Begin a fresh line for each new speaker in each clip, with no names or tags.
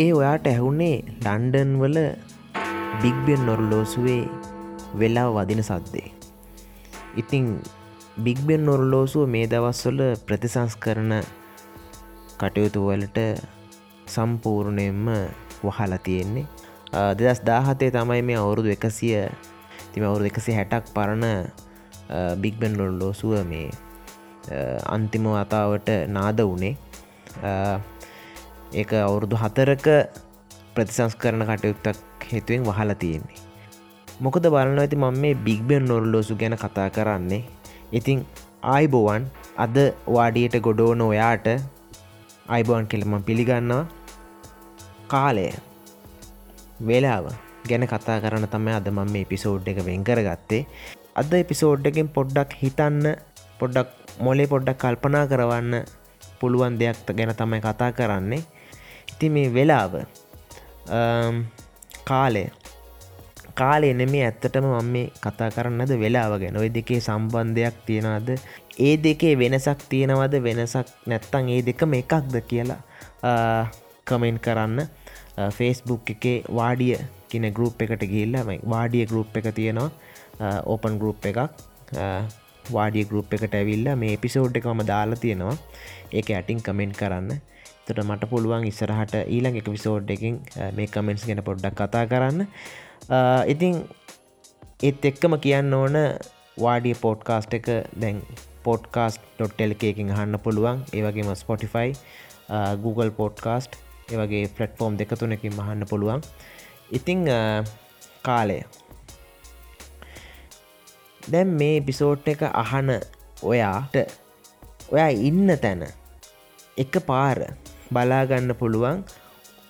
ඒ ඔයාට ඇහුුණේ ලන්ඩන් වල බිග්බෙන් නොරලෝසුවේ වෙලා වදින සද්දේ. ඉතිං බිග්බෙන් නොරලෝසුව මේ දවස්වල ප්‍රතිසංස් කරන කටයුතු වලට සම්පූර්ණයෙන්ම වහලා තියෙන්නේ. දෙදස් දාහතේ තමයි මේ අවුරුදු එකසිය තිම අවුරු එකසි හැටක් පරණ බිග්බෙන් ලොල්ලෝසුව මේ අන්තිම වතාවට නාද වනේ ඒක අවුරුදු හතරක ප්‍රතිසංස් කරන කටයුත්තක් හේතුවෙන් වහලා තියෙන්නේ. මොකද බලන්න ඇති මම මේ බිග්බෙන් නොරලෝසු ගැන කතා කරන්නේ. ඉතිං ආයිබෝවන් අද වාඩියට ගොඩෝන ඔයාට අයිබෝන් කෙළම පිළිගන්නවා. කාලය වෙලාව ගැන කතා කරන තමයි අද මම මේ පිසෝඩ් එක වෙන් කරගත්තේ. අද එපිසෝඩ්ඩකින් පොඩ්ඩක් හිතන්න පොඩ්ඩක් මොලේ පොඩ්ඩක් කල්පනා කරවන්න පුළුවන් දෙයක් ගැන තමයි කතා කරන්නේ. ඉති මේ වෙලාව කාලය. කාලේ නෙමේ ඇත්තටම මම මේ කතා කරන්නද වෙලාව ගැන. ඔය දෙකේ සම්බන්ධයක් තියෙනවද? ඒ දෙකේ වෙනසක් තියෙනවද? වෙනසක් නැත්තං ඒ දෙකම එකක්ද කියලා කමෙන්ට් කරන්න. ෆේස්බුක් එකේ වාඩිය කියන ගරුප් එකට ගිල්ලම වාඩිය ගරුප් එක තියෙනවා. ඕපන් ගරුප් එකක්. වාඩිය ගරුප් එකට ඇවිල්ල මේ පිසෝඩ් එකම දාලා තියෙනවා. ඒක ඇටින් කමෙන්ට් කරන්න. තොට මට පුළුවන් ඉස්සරහට ඊළඟ එක විසෝඩ් එකින් මේ කමෙන්ට්ස් ගැන පොඩ්ඩක් කතා කරන්න. ඉතිං ඒත් එක්කම කියන්න ඕන වාඩිය පෝඩ්කාස්ට් එක දැන් පොඩ්කාස්ට්.ටෙල් එකකින් අහන්න පුළුවන්. ඒවගේම ස්පොටිෆයි Google පෝඩ්කාස්ට් ඒවගේ ෆලට්ෆෝර්ම් දෙක තුනකින් මහන්න පුළුවන්. ඉතිං කාලය. දැන් මේ පිසෝට් එක අහන ඔයාට ඔයා ඉන්න තැන එක පාර බලාගන්න පුළුවන්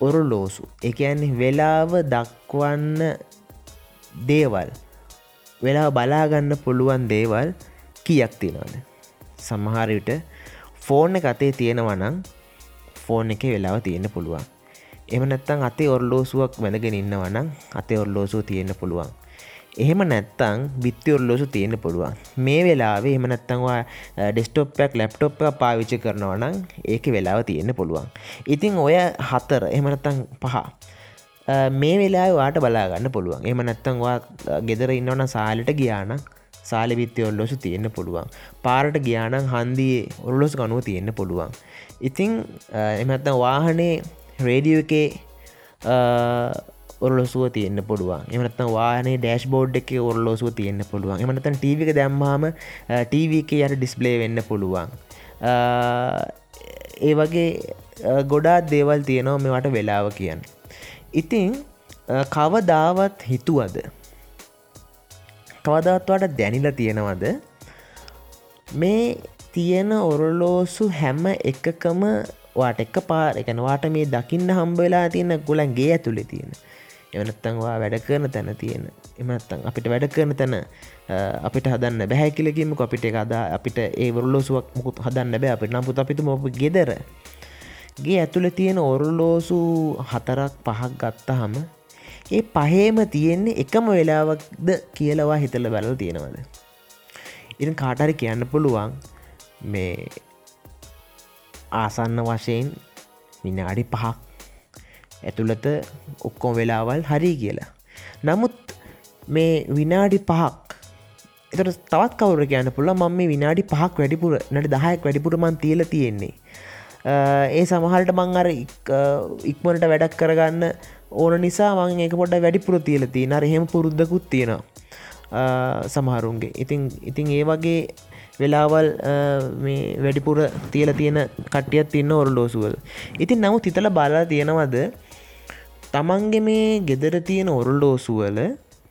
ඔරුලෝසු. එකන්නේ වෙලාව දක්වන්න දේවල්. වෙලා බලාගන්න පුළුවන් දේවල් කියක් තියෙනවද? සමහරවිට ෆෝර්න එක අතේ තියෙනවනං ෆෝන් එක වෙලාව තියෙන පුළුවන්. එම නැත්තං අතේ ඔර්ලෝසුවක් වැඳගෙන ඉන්නවනම් අතේ ඔර්ලෝසුව තියෙන පුළුවන්. එහෙම නැත්තං බිත්ති ඔරලෝසු තියෙන පුළුවන්. මේ වෙලාවේ එම නැත්තංවා ඩෙස්ටොප්පයක් ලැප්ටොප් එක පාවිච්චි කරනවනම් ඒක වෙලාව තියෙන පුළුවන්. ඉතිං ඔය හතර එමනත්තං පහ මේ වෙලා වාට බලාගන්න පුළුවන්. එම නැත්තංවා ගෙදර ඉන්නවන සාලට ගියාන සාලි විත්‍ය ඔල්ලොසු තියෙන්න්න පුළුවන්. පාරට ගියානං හන්දියේ ඔල්ලොස් ගනුව තියෙන්න්න පුළුවන්. ඉතිං එමත්තං වාහනේ රේඩියෝ එකේ ඔරලොසුව තියෙන්න්න පුළුවන්. එමනත්තන් වානේ ඩෑශ් බෝඩ් එක ඔරලෝසුව තියෙන්න්න පුළුවන්. එමනතන් ටීවික දැම්මාම ටීවක යට ඩිස්පලේ වෙන්න පුළුවන්. ඒ වගේ ගොඩාත් දේවල් තියෙනවා මෙවට වෙලාව කියන්න. ඉතිං කවදාවත් හිතුවද? කවදත්වට දැනිල තියෙනවද? මේ තියෙන ඔරලෝසු හැම එකකම වාට එක පාර එකනවාට මේ දකින්න හම්බවෙලා තියෙන ගොලන්ගේ ඇතුළෙ තියෙන. එවනත්තන්වා වැඩ කරන තැන තියෙන. එමනත්තන් අපිට වැඩ කරන තැන අපිට හදන්න බැහැ කියලකිම අපිට එකදා අපිට ඒ වරලෝසුවක් මුකුත් හදන්න බෑ අපිට නම්පුත් අපිතු මොප ගෙදර. ගේ ඇතුළ තියෙන ඔරලෝසු හතරක් පහක් ගත්තහම ඒ පහේම තියෙන්නේ එකම වෙලාවක්ද කියලවා හිතල බැලල් තියෙනවද? ඉරන් කාටරි කියන්න පුළුවන් මේ ආසන්න වශයෙන් විනාඩි පහක් ඇතුළත ඔක්කොම වෙලාවල් හරි කියලා. නමුත් මේ විනාඩි පහක් එතට තවත් කවර කියන්න පුළ ම මේ විනාඩි පහක් වැඩිපුර නට දහයක් වැඩිපුරමන් තියල තියෙන්නේ. ඒ සමහල්ට මං අර ඉක්මනට වැඩක් කරගන්න ඕන නිසා මං ඒක පොඩ වැඩිපුර තියලති නර එහෙම පුරුද්ධකුත් තියෙනවා සමහරුන්ගේ ඉතින් ඉතින් ඒ වගේ වෙලාවල් මේ වැඩිපුර තියල තියෙන කටියත් තින්න ඔරලෝසුවල් ඉතින් නමු තිතල බලා තියෙනවද තමන්ගේ මේ ගෙදර තියෙන ඔරලෝසුවල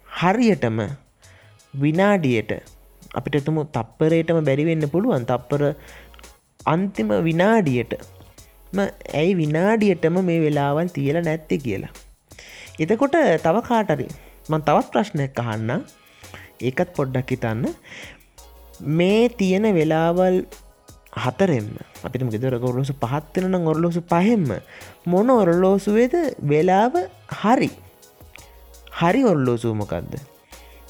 හරියටම විනාඩියට අපිට එතුමු තප්පරයටම බැරිවෙන්න පුළුවන්. තප්පර අන්තිම විනාඩියට ඇයි විනාඩියටම මේ වෙලාවල් තියල නැත්ති කියලා. එතකොට තව කාටරි මන් තවත් ප්‍රශ්නයක් අහන්න. ඒකත් පොඩ්ඩක් හිතන්න. මේ තියෙන වෙලාවල් හතරෙම අපිට ගෙදර ඔරලෝසු පහත්වෙන ඔරලෝසු පහෙම මොන ඔරලෝසුවේද? වෙලාව හරි. හරි ඔරලෝසූමකක්ද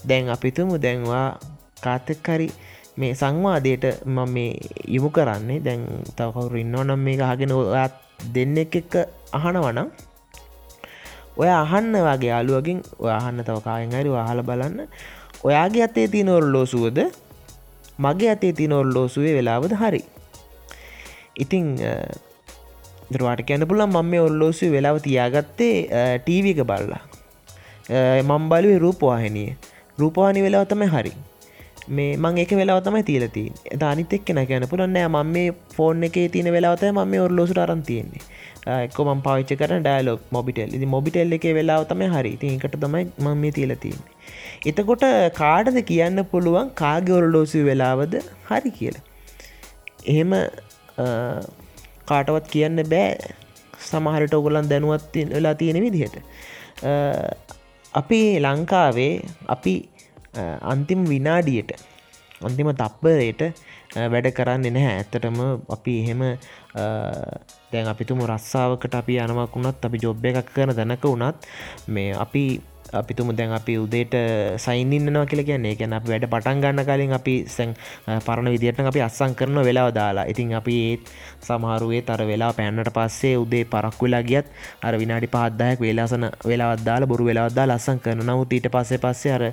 දැන් අපිතුමු දැන්වා කාතෙක්කරි මේ සංවාදයට ම මේ යොමු කරන්නේ. දැන් තවකවරු ඉන්නව නම් මේ හගෙන ඔත් දෙන්න එක එක අහනවනම් ඔය අහන්න වගේ යාලුවකින් අහන්න තව කායෙන් හරි වහල බලන්න. ඔයාගේ අතේ තියන ඔරලෝසුවද? මගේ අතේ තින ඔරලෝසුවේ වෙලාවද හරි. ඉතිං දරවාට කියන්න පුලන් මම මේ ඔරලෝසු වෙලාව තියාගත්තේ ටීවික බල්ලා. මම් බලුවේ රූපවාහිනිය. රූපවානි වෙලාව තමයි හරි. මේ මං එක වෙලාව තමයි තිීලති එත අනිත එක්කෙන කියන පුළන්නෑ ම මේ ෆෝන් එක තින වෙලාවත ම මේ ඔරලෝසුට අරන් තියෙන්නේ. එක්ක ම පාච්ච කර ඩයිලොක් මොබිටෙල් ඉදි මොබිටෙල් එක වෙලාව තම හරි. තිකට තමයි ම මේ තිීලතින්නේ එතකොට කාඩද කියන්න පුළුවන් කාග ඔරලෝසු වෙලාවද හරි කියලා. එහෙම කාටවත් කියන්න බෑ. සමහරට ඔගොලන් දැනුවත් වෙලා තියෙන විදිහට. අපි ලංකාවේ අපි අන්තිම විනාඩියට අන්තිම තප්පරයට වැඩ කරන්න නැහැ. ඇත්තටම අපි එහෙම දැන් අපිතුම රස්සාාවකට අපි යනවක් වුණත් අපි ජොබ්බ එකක් කරන දැනක වුණත් මේ අපි අපිතුම දැන් අපි උදේට සයින්න්නවා කියල කියන්නේ. ගැන අප වැඩ පටන් ගන්න කලින් අපි සැන් පරණ විදිට අපි අස්සං කරන වෙලාව දාලා. ඉතින් අපි ඒත් සමහරුවේ තර වෙලා පැන්නට පස්සේ උදේ පරක් වෙලා ගියත් අර විනාඩි පාද්දායක් වෙලාසන වෙලාවදදාල බොරු වෙලාවදදා ලස්සන් කරන නමුත් ඊට පස්සේ පස්සේ අර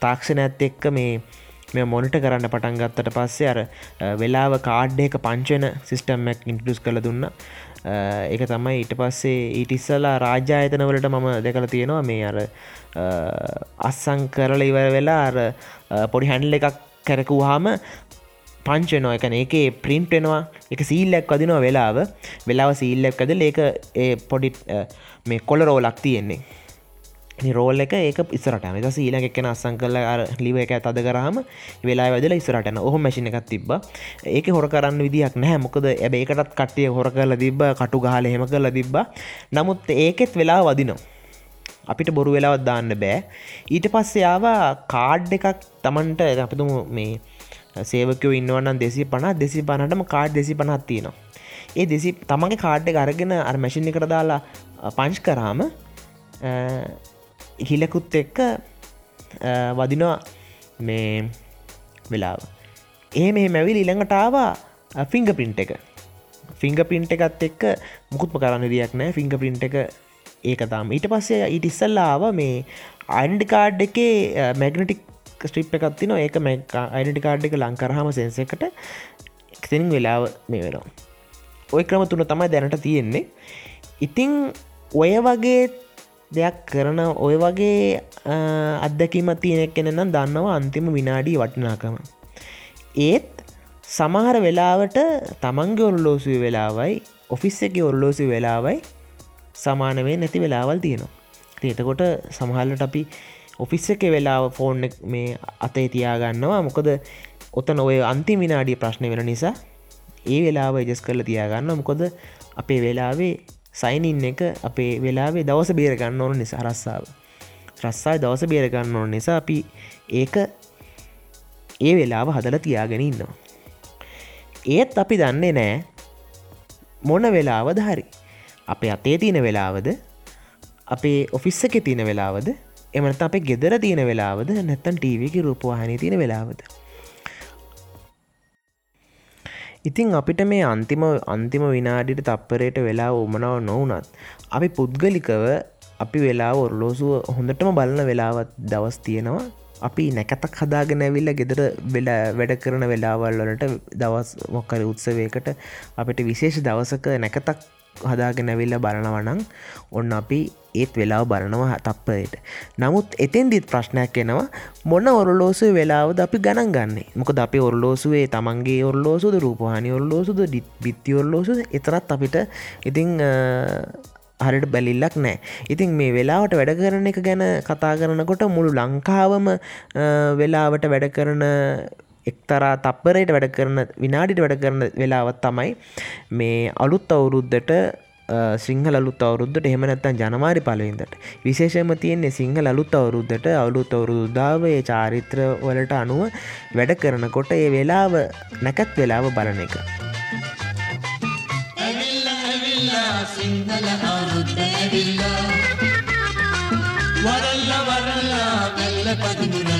තාක්ෂණ ඇත් එක්ක මේ මෙ මොනිට කරන්න පටන් ගත්තට පස්සේ අර වෙලාව කාඩ්ඩ එක පංචන සිිස්ටම්මක් ඉන්ටඩස් කළ දුන්න. ඒක තමයි ඊට පස්සේ ඊට ඉස්සලා රාජ්‍යායතනවලට මම දෙකල තියෙනවා මේ අර අස්සං කරල ඉවර වෙලා අර පොඩි හැන්ඩල එකක් කැරකුවාම පංචනෝ එකන ඒකේ ප්‍රින්ට්ෙනවා එක සීල්ලක් වදිනවා වෙලාව. වෙලාව සීල්ලක් ඇද ඒක ඒ පොඩි මේ කොලරෝලක් තියෙන්නේ. රෝල් එක ඒක ඉස්සරට ක සීල එකන අස්සං කල ලිව එක අද කරහම වෙලා වැදල ඉස්සරටන ඔහ මැසින එකක් තිබ ඒක හොර කරන්න විදික් නෑ මොකද ඇබ ඒකටත් කට්ටිය හොර කරල තිබ කටු ගහල හෙම කරල තිබ්බ. නමුත් ඒකෙත් වෙලා වදිනවා. අපිට බොරු වෙලාවත් දාන්න බෑ. ඊට පස්සේ යාවා කාඩ් එකක් තමන්ට අපතුම මේ සේවකයෝ ඉන්නවන්න දෙසි පනා දෙසි පනටම කාඩ් දෙසි පනත් තියෙනවා. ඒ දෙසි තමන්ගේ කාඩ් එක අරගෙන අර මැසිිනි කර දාලා uh, පංච් කරාම uh, හිලකුත් එක්ක වදිනවා මේ වෙලාව. ඒ මේ මැවිල් ඉළඟටාවා ෆිංග පින්ට් එක. ෆිංග පින්ට් එකත් එක්ක මුකුත්ම කරන්න දියක් නෑ ෆිංග පින්ට් එක ඒක තම. ඊට පස්සේ ඊට ඉස්සල්ලාව මේ අයින්ඩිකාඩ් එකේ මැගනටික් ස්ට්‍රිප් එකත්තින ඒක අයිඩිකාඩ් එක ලංකරහම සෙන්ස එකට එක්තිනින් වෙලාව මේ වෙනවා. ඔය ක්‍රම තුන තමයි දැනට තියෙන්නේ. ඉතිං ඔය වගේ දෙයක් කරන ඔය වගේ අත්දැකීමත් තියෙනෙක් කෙනෙ නම් දන්නවා අන්තිම විනාඩී වටිනාකම. ඒත් සමහර වෙලාවට තමන්ගේ ඔරලෝසුව වෙලාවයි ඔෆිස් එක ඔරලෝසි වෙලාවයි සමානවේ නැති වෙලාවල් තියෙනවා. එතකොට සමහල්ලට අපි ඔෆිස් එක වෙලාව ෆෝන් මේ අතේ තියාගන්නවා. මොකද ඔතන ඔය අන්ති විනාඩිය ප්‍රශ්න වෙන නිසා ඒ වෙලාව ජස් කරල තියාගන්න මොකොද අපේ වෙලාවේ සයිනින් එක අපේ වෙලාවේ දවස බේරගන්න ඕන නිසා රස්සාාව. රස්සායි දවස බේරගන්න ඕන නිසා අපි ඒක ඒ වෙලාව හදල තියාගෙන ඉන්නවා. ඒත් අපි දන්නේ නෑ මොන වෙලාවද හරි. අපේ අතේ තියෙන වෙලාවද? අපේ ඔෆිස්ස එක තියෙන වෙලාවද? එමනත අපේ ගෙදර තියෙන වෙලාවද? නැත්තන් ටීවක රූපවාහනය තියෙන වෙලාවද? ඉතිං අපිට මේ අන්තිම අන්තිම විනාඩිට තප්පරයට වෙලා උමනාව නොවනත් අපි පුද්ගලිකව අපි වෙලා ඔරලෝසුව හොඳටම බලන වෙලාවත් දවස් තියෙනවා. අපි නැකතක් හදාගෙන ඇවිල්ල ගෙදර වෙලා වැඩ කරන වෙලාවල් වලට දවස් මොක්කර උත්සවයකට අපිට විශේෂ දවසක නැකතක් හදාගෙන ඇවිල්ල බලනවනං ඔන්න අපි ඒත් වෙලාව බලනවා තප්පයට නමුත් එතෙන්දිත් ප්‍රශ්නයක් එනවා මොන්න ඔරලෝසු වෙලාවද අපි ගණන් ගන්නේ? මොකද අපි ඔරලෝසුවේ තමන්ගේ ඔරලෝසුද රූපහනි ඔරලෝසුද බිත්ති ඔරලෝසු එතරත් අපිට ඉතිං හරිට බැලිල්ලක් නෑ. ඉතින් මේ වෙලාවට වැඩ කරන එක ගැන කතා කරනකොට මුළු ලංකාවම වෙලාවට වැඩ කරන එක්තරා තප්පරයට වැඩ කරන විනාඩිට වැඩ කරන වෙලාවත් තමයි මේ අලුත් අවුරුද්ධට සිංහල අලුත් අවුරුද්ධට එහෙම නැත්තන් ජනවාරි පලවින්දට විශේෂම තියෙන්නේ සිංහල අලුත් අවුරුද්ධට අලුත් අවුරුදුදාවේ චාරිත්‍ර වලට අනුව වැඩ කරනකොට ඒ වෙලාව නැකත් වෙලාව බලන එක. සිංහල අවුරුද්ධ ඇවිල්ලා. වරල්ල වරල්ලා බැල්ල පදිමුරන්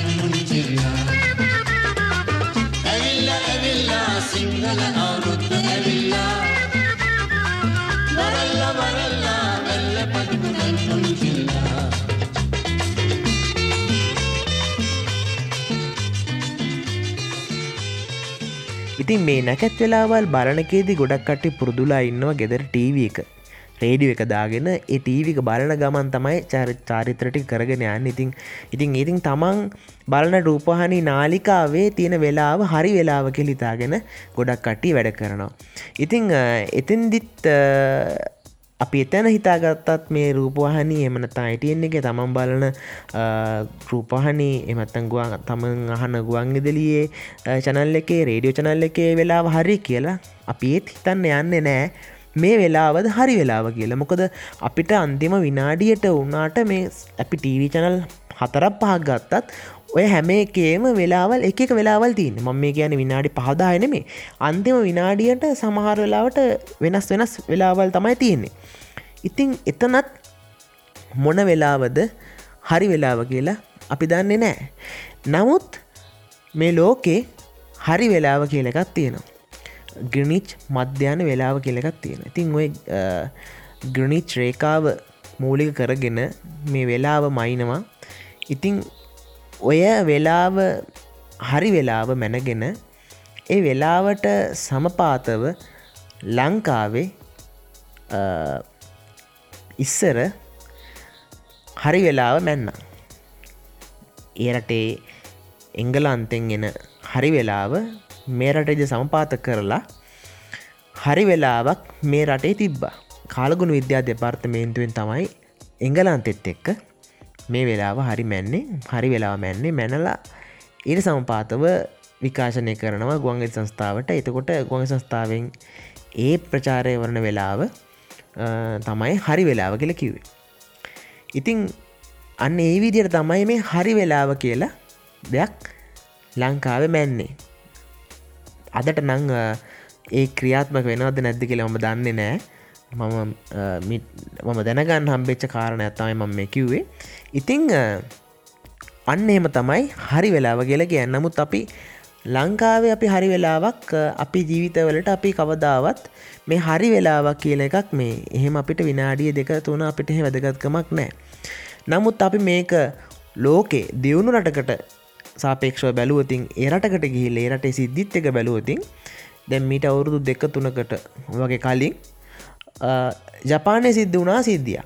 ඉතින් මේ නැකැත් වෙලාවල් බලනකේදී ගොඩක් කට්ටි පුරදුලා ඉන්නවා ගෙදර ටීව එක රේඩිය එක දාගෙන ඒ ටීවික බලන ගමන් තමයි චර චාරිත්‍රටි කරගෙන යන්න ඉතින් ඉතින් ඉතින් තමන් බලන රූපහනි නාලිකාවේ තියෙන වෙලාව හරි වෙලාව කෙලිතාගෙන ගොඩක් කට්ටි වැඩ කරනවා. ඉතිං එතින්දිත් අපි එතැන හිතාගත්තත් මේ රූපවාහනි එමනතා අයිටන් එක තමන් බලන රූපහනි එමත්තන් ගුවන් තමන් අහන ගුවන් ඉදලියේ චනල් එකේ රේඩියෝ චනල් එකේ වෙලාව හරි කියලා අපි ඒත් හිතන්න යන්න නෑ. මේ වෙලාවද හරි වෙලාව කියලා. මොකද අපිට අන්තිම විනාඩියට වුණාට මේ අපි ටීවී චනල් හතරක් පහක් ගත්තත් ඔය හැම එකේම වෙලාවල් එක වෙලාවල් තියන්න. මම මේ කියන විනාඩි පහදායනෙමේ අන්තිම විනාඩියට සමහර වෙලාවට වෙනස් වෙනස් වෙලාවල් තමයි තියෙන්නේ. ඉතිං එතනත් මොන වෙලාවද? හරි වෙලාව කියලා අපි දන්නේ නෑ නමුත් මේ ලෝකේ හරි වෙලාව කියලකත් තියෙනවා. ග්‍රනිච් මධ්‍යාන වෙලාව කියලකත් තියෙන ඉතින් ඔය ග්‍රනිච් රේකාව මූලික කරගෙන මේ වෙලාව මයිනවා ඉතිං ඔය වෙලාව හරි වෙලාව මැනගෙන ඒ වෙලාවට සමපාතව ලංකාවේ ඉස්සර හරි වෙලාව මැන්න. ඒ රටේ එංගලන්තෙන් එන හරි වෙලාව මේ රටජ සමපාත කරලා හරි වෙලාවක් මේ රටේ තිබ්බා. කාලගුණ විද්‍යා දෙපාර්තමේන්තුවෙන් තමයි එංගලන්තෙත් එක්ක මේ වෙලාව හරි මැන්නේ හරි වෙලා මැන්නේ මැනලා ඊට සමපාතව විකාශනය කරනවා ගුවන්ගෙ සංස්ථාවට එතකොට ගුවන් සංස්ථාවෙන් ඒ ප්‍රචාරය වරණ වෙලාව තමයි හරි වෙලාව කියල කිවේ. ඉතිං අන්න ඒ විදියට තමයි මේ හරි වෙලාව කියලා දෙයක් ලංකාව මැන්නේ. අදට නං ඒ ක්‍රියාත්මක වෙනවද නැද්ද කියලා ම දන්නේ නෑ මම මම දැනගන්න හම්බෙච්ච කාරණ ඇත්තමයි මම මේ කිව්වේ. ඉතිං අන්න එහෙම තමයි හරි වෙලාව කියලා කියන්න. නමුත් අපි ලංකාවේ අපි හරි වෙලාවක් අපි ජීවිතවලට අපි කවදාවත් මේ හරි වෙලාවක් කියල එකක් මේ එහෙම අපිට විනාඩිය දෙක තුන අපිට එහෙ වැදගත්කමක් නෑ නමුත් අපි මේක ලෝකේ දියුණු රටකට සාපේක්ෂව බැලුවතින් ඒරටකට ගිහිල් ඒරට සිද්ධිත් එක බැලුවතින් දැම් මීට අවුරුදු දෙක තුනකට වගේ කලින් ජපානය සිද්ධ වනා සිද්ධිය.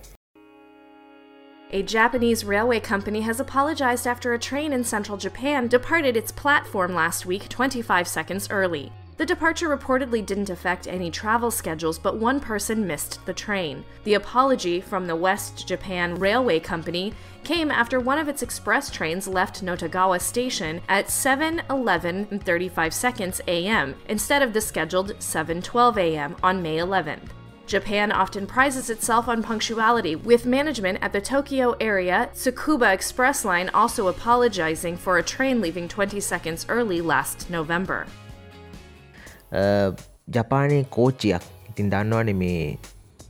A Japanese railway company has apologized after a train in central Japan departed its platform last week 25 seconds early. The departure reportedly didn't affect any travel schedules, but one person missed the train. The apology from the West Japan Railway Company came after one of its express trains left Notagawa Station at 7:11 35 seconds a.m. instead of the scheduled 7:12 a.m. on May 11th. Japan often prizes itself on punctuality, with management at the Tokyo area Tsukuba Express Line also apologizing for a train leaving 20 seconds early last November.
ජපානය කෝච්චියක් ඉතින් දන්නවන මේ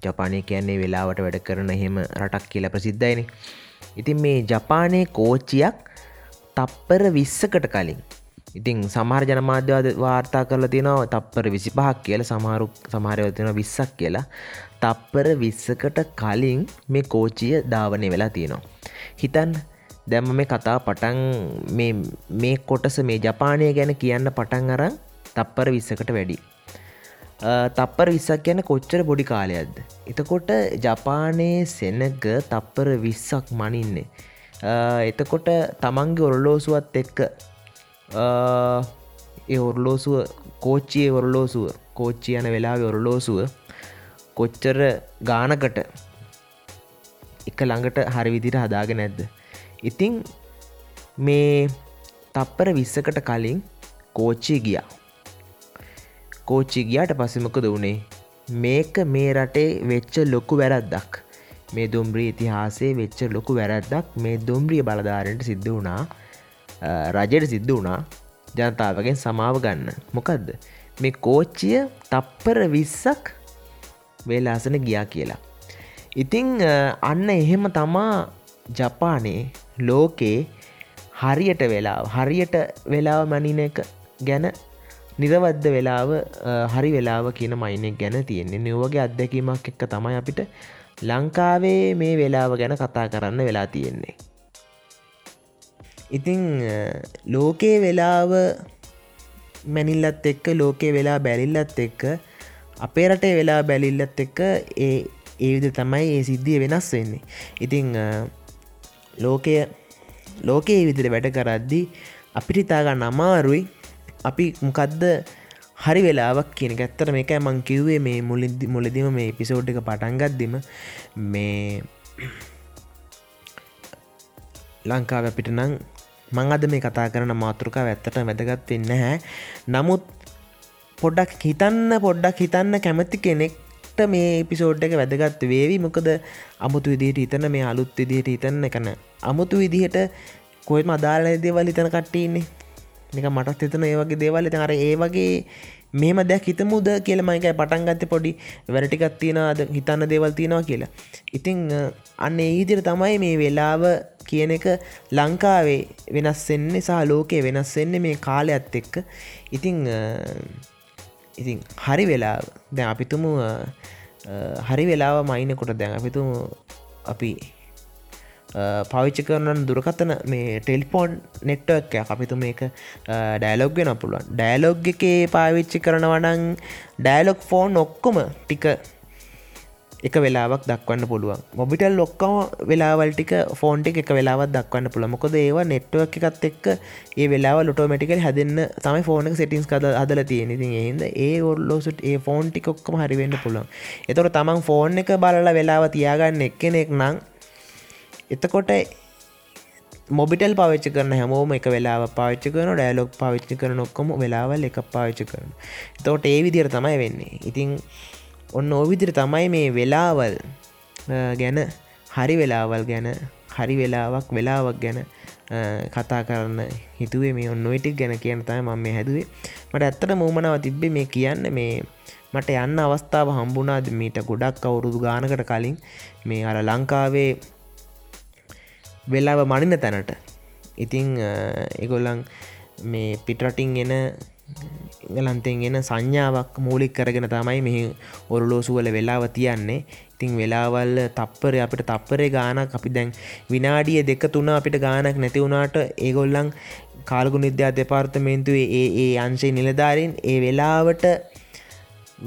ජපානය කියන්නේ වෙලාවට වැඩ කරන එහෙම රටක් කියලා ප්‍රසිද්ධයින ඉතින් මේ ජපානය කෝච්චියක් තප්පර විස්සකට කලින් ඉතින් සමහර ජනමාධ්‍යවාද වාර්තා කරලා තියෙනවා තප්පර විසි පහක් කියල සමහරු සමහරයවතින විස්සක් කියලා තප්පර විස්සකට කලින් මේ කෝච්චිය ධාවනය වෙලා තියෙනවා. හිතන් දැම්ම මේ කතා පටන් මේ කොටස මේ ජපානය ගැන කියන්න පටන් අරන් තප්පර විස්සකට වැඩි. තප්පර විස්සක් ගැන කොච්චර බොඩි කාලයක්ද. එතකොට ජපානයේ සෙනග තප්පර විස්සක් මනින්නේ. එතකොට තමන්ගේ ඔරලෝසුවත් එක්ක ඒ ඔරලෝසුව කෝච්චිය ඔරලෝසුව කෝච්චි යන වෙලා ඔරලෝසුව කොච්චර ගානකට එක ළඟට හරි විදිට හදාගෙන නැද්ද. ඉතිං මේ තප්පර විස්සකට කලින් කෝච්චි ගියා. කෝච්චි ගියාට පසමකද වුණේ මේක මේ රටේ වෙච්ච ලොකු වැරද්දක් මේ දුම්්‍රී ඉතිහාසේ වෙච්ච ලොකු වැරද්දක් මේ දුම්්‍රිය බලධාරයට සිද්ධ වුණා රජයට සිද්ධ වුණා ජනතාවගෙන් සමාව ගන්න මොකක්ද මේ කෝච්චිය තප්පර විස්සක් වේලාසන ගියා කියලා. ඉතිං අන්න එහෙම තමා ජපානයේ ලෝකේ හරියට වෙලා හරියට වෙලාව මනින එක ගැන නිරවද්ද වෙලාව හරි වෙලාව කියන මයිනෙක් ගැන තියෙන්නේ නිවගේ අත්දැකීමක් එක්ක තමයි අපිට ලංකාවේ මේ වෙලාව ගැන කතා කරන්න වෙලා තියෙන්නේ. ඉතිං ලෝකයේ වෙලාව මැනිල්ලත් එක්ක ලෝකේ වෙලා බැලිල්ලත් එක්ක අපේ රටේ වෙලා බැලිල්ලත් එක්ක ඒ ඒවිද තමයි ඒ සිද්ධිය වෙනස් වෙන්නේ. ඉතිං ලෝකය ලෝකයේ විදිර වැඩ කරද්දි අපිට ඉතාගන්න අමාරුයි. අපි මොකක්ද හරි වෙලාවක් කියන ඇත්තර මේකයි මං කිව්වේ මේ මුලින්දි මුලදිම මේ පිසෝඩ් එක පටන්ගත්දිම මේ ලංකාව අපිට නං මං අද මේ කතා කරන මාතෘකා ඇත්තට වැදගත් වෙන්න හැ නමුත් පොඩ්ඩක් හිතන්න පොඩ්ඩක් හිතන්න කැමති කෙනෙක්ට මේ පිසෝඩ් එක වැදගත් වේවි. මොකද අමුතු විදිහට හිතන මේ අලුත් විදිහට හිතන්න එකන අමුතු විදිහට කොයිම අදාලන දේවල් හිතන කට්ටන්නේ නික මටත් හිතන ඒ වගේ දේවල්. අර ඒ වගේ මේම දෙයක් හිතමුද කියල මයිකයි පටන්ගත්ත පොඩි වැරටිකත් තියෙනද හිතන්න දේවල් තියෙනවා කියලා. ඉතිං අන්න ඒදිර තමයි මේ වෙලාව කියන එක ලංකාවේ වෙනස්සෙන්නේ සහ ලෝකයේ වෙනස්සෙන්නේ මේ කාලයක්ත් එක්ක. ඉතිං ඉතින් හරි වෙලා දැන් අපිතුම හරි වෙලාව මයිනකොට දැන් අපිතුම අපි පවිච්ච කරන දුරකතන මේ ටෙල්පෝන් නෙට්වක් අපිතු මේක ඩෑලොග් වෙන පුළුවන්. ඩෑලොග් එකේ පාවිච්චි කරනවනං ඩෑලොක් ෆෝන් ඔක්කොම ටික එක වෙලාවක් දක්වන්න පුළුවන්. මොබිටල් ලොක්කම වෙලාවල්ටික ෆෝන්ටි එක වෙලාවත් දක්වන්න පුළ මොකද ඒවා නෙට්ුවක් එකත් එක්ක ඒ වෙලා ලොටෝමටිකල් හැදන්න තම ෆෝන සිටින්ස් කද අදල තියෙන ඉතින් ඒද ඒ ඔල්ලෝසුට ඒ ෆෝන් ටිකොක්කම හරිවෙන්න පුළුවන්. එතොට තමන් ෆෝන් එක බලලා වෙලාව තියාගන්න එක්කෙනෙක් නං එතකොට මොබිටල් පාවිච්ච කරන හැමෝම එක වෙලා පාච්ච කරන ඩෑලොක් පාවිච්චි කරන ඔක්කොම වෙලාවල් එක පාවිච්ච කරන තෝට ඒ විදිර තමයි වෙන්නේ. ඉතිං ඔන්න ඕවිදිර තමයි මේ වෙලාවල් ගැන හරි වෙලාවල් ගැන හරි වෙලාවක් වෙලාවක් ගැන කතා කරන්න හිතුවේ මේ ඔන්න ඔයිටික් ගැන කියන තයි මම මේ හැදුවේ. මට ඇත්තට මූමනාව තිබ්බේ මේ කියන්න මේ මට යන්න අවස්ථාව හම්බුනාද මීට ගොඩක් අවුරුදු ගානකට කලින්. මේ අර ලංකාවේ වෙලාව මනින තැනට. ඉතිං එගොල්ලන් මේ පිටරටින් එන එලන්තෙන් එන සංඥාවක් මූලික් කරගෙන තමයි මෙහි ඔරුලෝසුවල වෙලාව තියන්නේ. ඉතිං වෙලාවල් තප්පර අපිට තප්පරේ ගානක් අපි දැන් විනාඩිය දෙක තුන අපිට ගානක් නැති වුණාට ඒගොල්ලන් කාල්ගු නිද්‍යා දෙපාර්තමේන්තුවේ ඒ ඒ අංශය නිලධාරින් ඒ වෙලාවට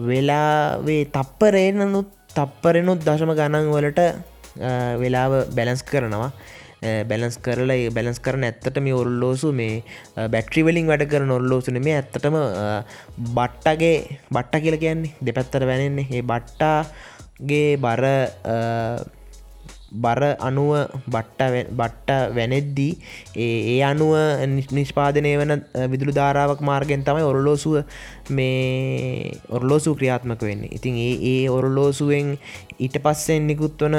වෙලාවේ තප්පරේනනුත් තප්පරෙනුත් දශම ගණන් වලට වෙලාව බැලන්ස් කරනවා. බැලන්ස් කරලා බැලන්ස් කරන ඇත්තට මේ ඔල්ලෝසු මේ බැට්‍රිවලින් වැඩ කර නොල්ලෝසුන මේ ඇත්තටම බට්ටගේ බට්ට කියල කියන්නේ දෙපැත්තර වැනෙන්නේ. ඒ බට්ටාගේ බර බර අනුව බට්ට බට්ට වැනෙද්දී ඒ අනුව නිෂ්පාදනය වන විදුළු ධාරාවක් මාර්ගෙන් තමයි ඔරලෝසුව මේ ඔරලෝසු ක්‍රියාත්මක වෙන්නේ. ඉතින් ඒ ඒ ඔරලෝසුවෙන් ඊට පස්සෙන් නිකුත් වන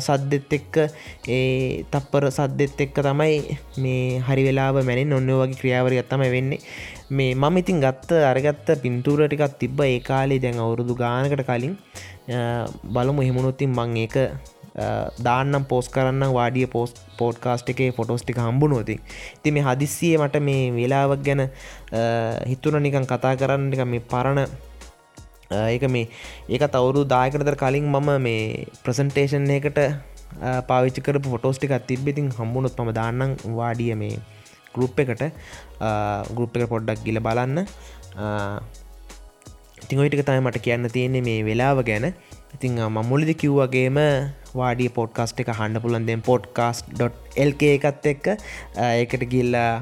සද්දෙත් එක්ක ඒ තප්පර සද්දෙත් එක්ක තමයි මේ හරි වෙලාව මැනින් ඔන්න වගේ ක්‍රියාවරයක් තම වෙන්නේ. මේ මම ඉතින් ගත්ත අරගත්ත පින්තූර ටිකක් තිබ්බ. ඒ කාලේ දැන් අවුරුදු ගානකට කලින්. බලමු එහෙමුණොත්තින් මං ඒක දාන්නම් පෝස් කරන්න වාඩිය පෝස් පෝඩ්කාස්ට් එකේ ෆොටෝස්ටික හම්බුණෝති ති මේ හදිස්සිය මට මේ වෙලාවක් ගැන හිතුන නිකන් කතා කරන්න එක මේ පරණ ඒක මේ ඒක තවුරු දායකරතර කලින් මම මේ ප්‍රසන්ටේෂන් එකට පාවිච්චකර ෆොටෝස්ටික තිබ්බෙතින් හම්බුණොත් ම දාන්නම් වාඩිය මේ ගරුප් එකට. ගරුප් එක පොඩ්ඩක් ගිල බලන්න. තිංගොයිටික තමයි මට කියන්න තියෙන්නේ මේ වෙලාව ගැන. ඉතිං මමුලිදි කිව්වගේම වාඩිය පොඩ්කාස්ට් එක හන්න පුලන්දෙන් පොඩ්කාස්ට්.එල්ක එකත් එක්ක ඒකට ගිල්ලා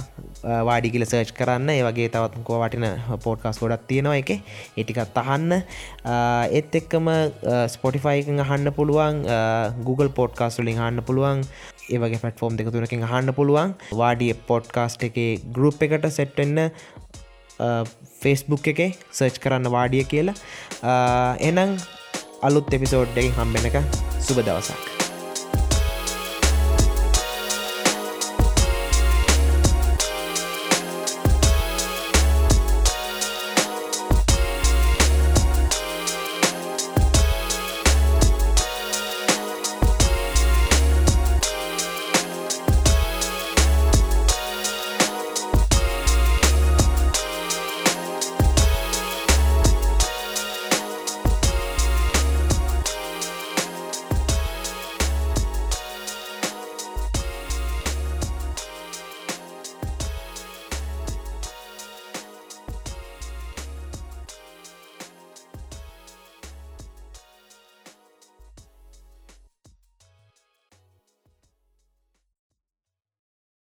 වාඩි කියල සර්ච් කරන්න. ඒ වගේ තවත්කෝ වටින පෝඩ්කාස් ගොඩක් තියෙනවා එක ඒටිකත් අහන්න. එත් එක්කම ස්පොටිෆයිකන් අහන්න පුළුවන් Google පෝඩ්කාස් වලින් හන්න පුළුවන්. ඒවගේ පටෆෝම් දෙක තුනකින් අහන්න පුළුවන්. වාඩිය පොඩ්කාස්ට් එක ගරුප් එකට සෙට්වෙන්න ෆෙස්බුක් එක සර්ච් කරන්න වාඩිය කියලා. එනම් අලුත් එපිසෝඩ් එකින් හම්බෙනක සුබ දවසක්.